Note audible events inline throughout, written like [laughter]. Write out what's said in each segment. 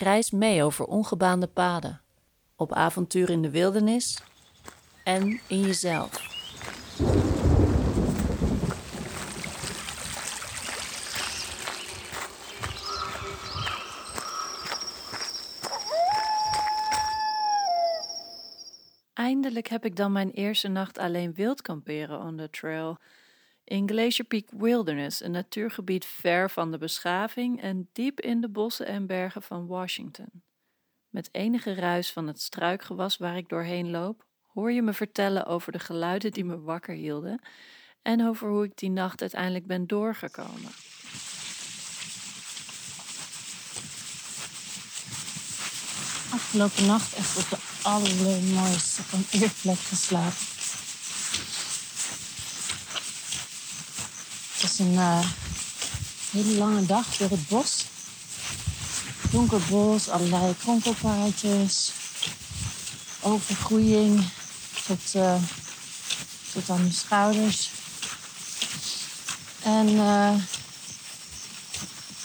Reis mee over ongebaande paden, op avontuur in de wildernis en in jezelf. Eindelijk heb ik dan mijn eerste nacht alleen wild kamperen on the trail. In Glacier Peak Wilderness, een natuurgebied ver van de beschaving en diep in de bossen en bergen van Washington. Met enige ruis van het struikgewas waar ik doorheen loop, hoor je me vertellen over de geluiden die me wakker hielden en over hoe ik die nacht uiteindelijk ben doorgekomen. Afgelopen nacht echt op de allermooiste kampeerplek geslapen. Een uh, hele lange dag door het bos. Donker bos, allerlei kronkelpaadjes, overgroeiing tot, uh, tot aan de schouders. En uh,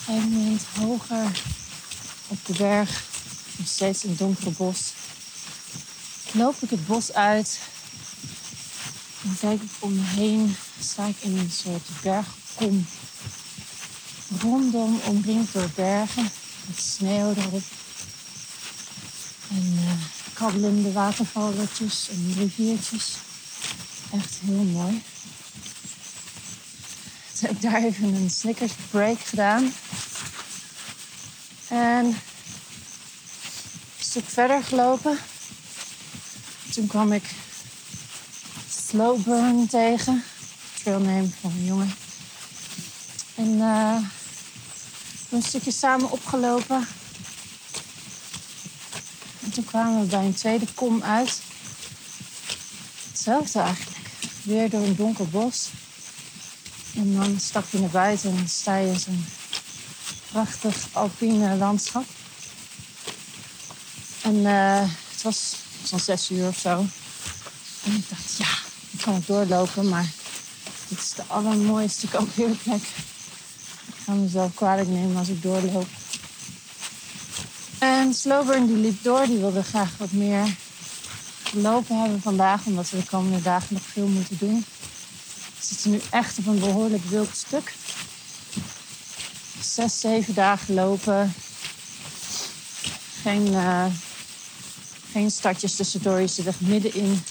een moment hoger op de berg, nog steeds een donker bos, loop ik het bos uit en kijk ik om me heen. Sta ik in een soort bergkom. Rondom omringd door bergen met sneeuw erop. En uh, kabbelende watervalletjes en riviertjes. Echt heel mooi. Toen heb ik daar even een Snickers break gedaan. En een stuk verder gelopen. Toen kwam ik Slow Burn tegen. Trailname van een jongen. En uh, een stukje samen opgelopen. En toen kwamen we bij een tweede kom uit. Hetzelfde eigenlijk. Weer door een donker bos. En dan stap je naar buiten en sta je in zo'n prachtig alpine landschap. En uh, het was zo'n zes uur of zo. En ik dacht, ja, ik kan het doorlopen, maar dit is de allermooiste [laughs] kampeerplek. Ga mezelf kwalijk nemen als ik doorloop. En Slowburn die liep door, die wilde graag wat meer lopen hebben vandaag, omdat we de komende dagen nog veel moeten doen. We zitten nu echt op een behoorlijk wild stuk. Zes, zeven dagen lopen. Geen, uh, geen stadjes tussendoor. Je zit echt midden in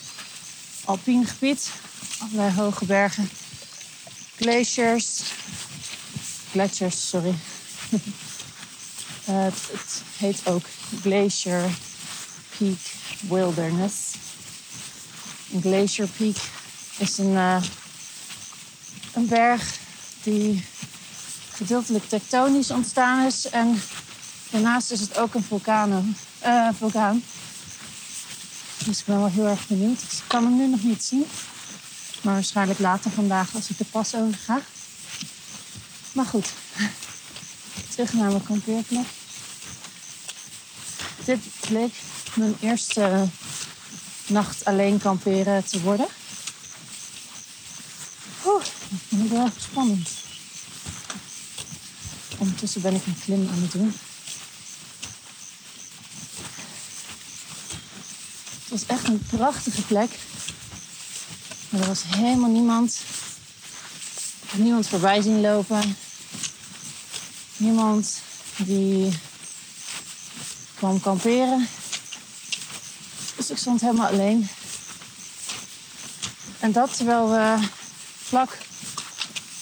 alpien gebied. Allerlei hoge bergen. Glaciers. Gletsjers, sorry. [laughs] uh, het, heet ook Glacier Peak Wilderness. Glacier Peak is een, uh, een berg die gedeeltelijk tektonisch ontstaan is. En daarnaast is het ook een vulkaan. Uh, vulkaan. Dus ik ben wel heel erg benieuwd. Ik kan hem nu nog niet zien. Maar waarschijnlijk later vandaag als ik de pas over ga. Maar goed. Terug naar mijn kampeerplek. Dit bleek mijn eerste nacht alleen kamperen te worden. Oeh, dat vind ik wel spannend. Ondertussen ben ik een klim aan het doen. Het was echt een prachtige plek. Maar er was helemaal niemand. Ik heb niemand voorbij zien lopen. Niemand die kwam kamperen. Dus ik stond helemaal alleen. En dat terwijl we vlak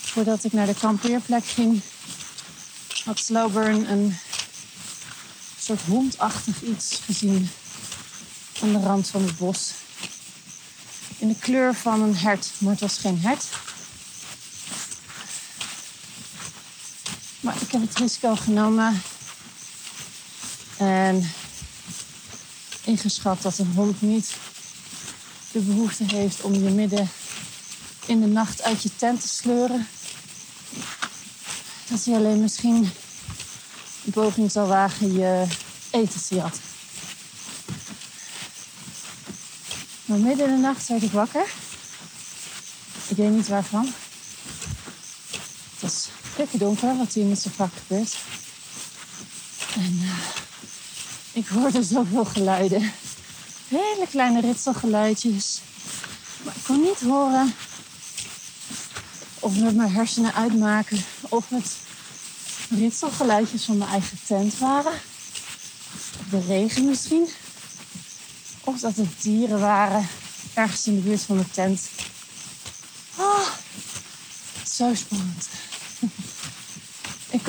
voordat ik naar de kampeerplek ging, had Slowburn een soort hondachtig iets gezien aan de rand van het bos. In de kleur van een hert, maar het was geen hert. Maar ik heb het risico genomen En ingeschat dat een hond niet de behoefte heeft om je midden in de nacht uit je tent te sleuren. Dat hij alleen misschien een poging zal wagen je eten te jatten. Maar midden in de nacht werd ik wakker. Ik weet niet waarvan. Het was donker, wat hier niet zo vaak gebeurt. En uh, ik hoorde zoveel geluiden. Hele kleine ritselgeluidjes. Maar ik kon niet horen of het mijn hersenen uitmaken of het ritselgeluidjes van mijn eigen tent waren. De regen misschien. Of dat het dieren waren ergens in de buurt van de tent. Oh, zo spannend.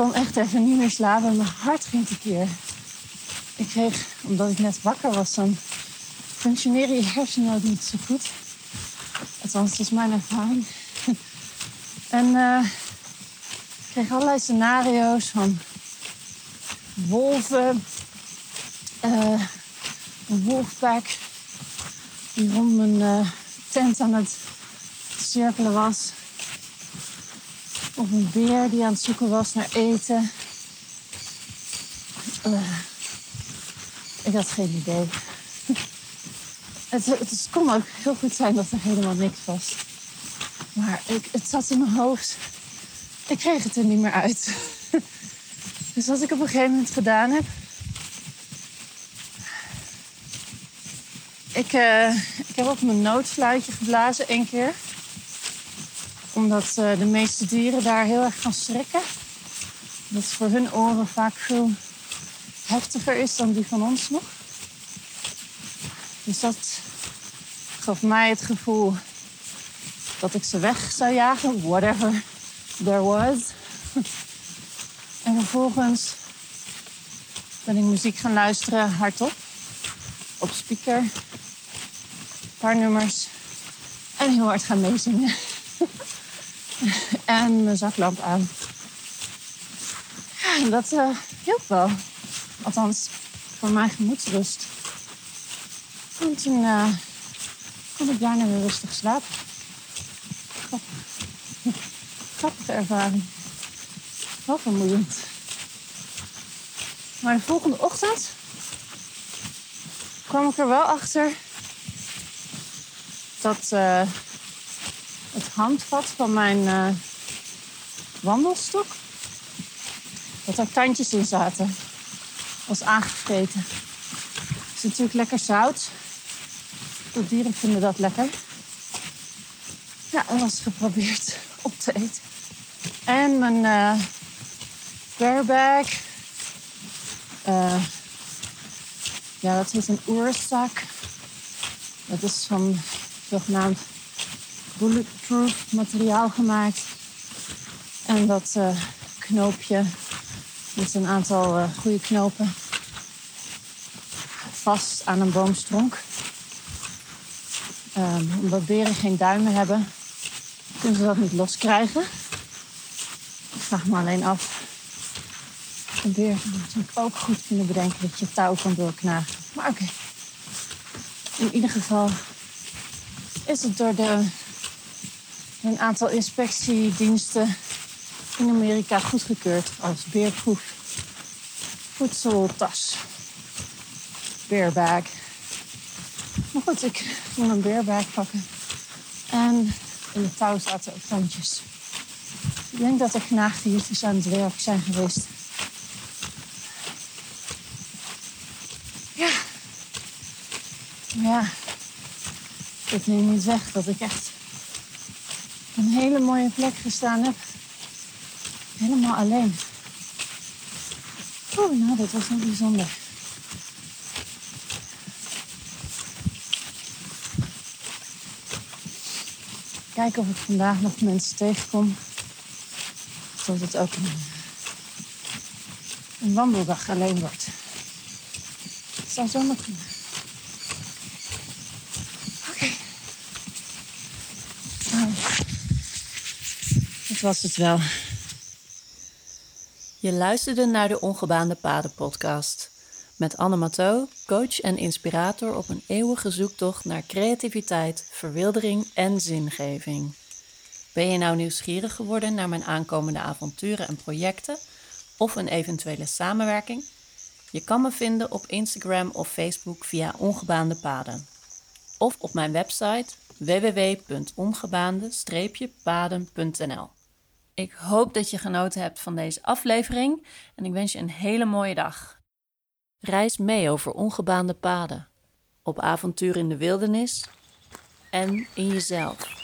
Kon echt even niet meer slapen. Mijn hart ging tekeer. Ik kreeg, omdat ik net wakker was, dan functioneren je hersenen ook niet zo goed. Althans, dat is mijn ervaring. [laughs] En uh, ik kreeg allerlei scenario's van wolven, uh, een wolfpack die rond mijn uh, tent aan het cirkelen was. Of een beer die aan het zoeken was naar eten. ik had geen idee. [laughs] Het, het, kon ook heel goed zijn dat er helemaal niks was. Maar ik, het zat in mijn hoofd. Ik kreeg het er niet meer uit. [laughs] Dus wat ik op een gegeven moment gedaan heb. Ik, uh, ik heb op mijn noodfluitje geblazen één keer. Omdat uh, de meeste dieren daar heel erg van schrikken. Dat voor hun oren vaak veel heftiger is dan die van ons nog. Dus dat gaf mij het gevoel dat ik ze weg zou jagen, whatever there was. [laughs] En vervolgens ben ik muziek gaan luisteren hardop, op speaker, een paar nummers en heel hard gaan meezingen. [laughs] en mijn zaklamp aan. Dat uh, wel. Althans, voor mijn gemoedsrust. En toen uh, kon ik daarna weer rustig slapen. Grappige ervaring. Wel vermoeiend. Maar de volgende ochtend kwam ik er wel achter dat uh, het handvat van mijn wandelstok, dat er tandjes in zaten, was. Het is natuurlijk lekker zout. De dieren vinden dat lekker. Ja, dat was geprobeerd [laughs] op te eten. En mijn. Uh, ja, dat is een oerzak. Dat is van zogenaamd bulletproof materiaal gemaakt. En dat uh, knoopje met een aantal uh, goede knopen vast aan een boomstronk. Um, omdat beren geen duimen hebben, kunnen ze dat niet loskrijgen. Ik vraag me alleen af. Een beer zou natuurlijk ook goed kunnen bedenken dat je touw kan doorknagen. Maar oké. In ieder geval is het door de, een aantal inspectiediensten in Amerika goedgekeurd als beerproef voedseltas. Beerbag. Maar goed, ik ging een beerbag pakken. En in de touw zaten ook tandjes. Ik denk dat er knaagdiertjes aan het werk zijn geweest. Ja. Ja. Ik neem niet weg dat ik echt een hele mooie plek gestaan heb. Helemaal alleen. Oh, nou, dat was wel bijzonder. Kijken of ik vandaag nog mensen tegenkom. Dat het ook een, een wandeldag alleen wordt. Het zou zomaar kunnen. Oké. Nou, dat was het wel. Je luisterde naar de Ongebaande Paden podcast. Met Anne Matteau, coach en inspirator op een eeuwige zoektocht naar creativiteit, verwildering en zingeving. Ben je nou nieuwsgierig geworden naar mijn aankomende avonturen en projecten of een eventuele samenwerking? Je kan me vinden op Instagram of Facebook via Ongebaande Paden. Of op mijn website www.ongebaande-paden.nl. Ik hoop dat je genoten hebt van deze aflevering en ik wens je een hele mooie dag. Reis mee over ongebaande paden, op avontuur in de wildernis en in jezelf.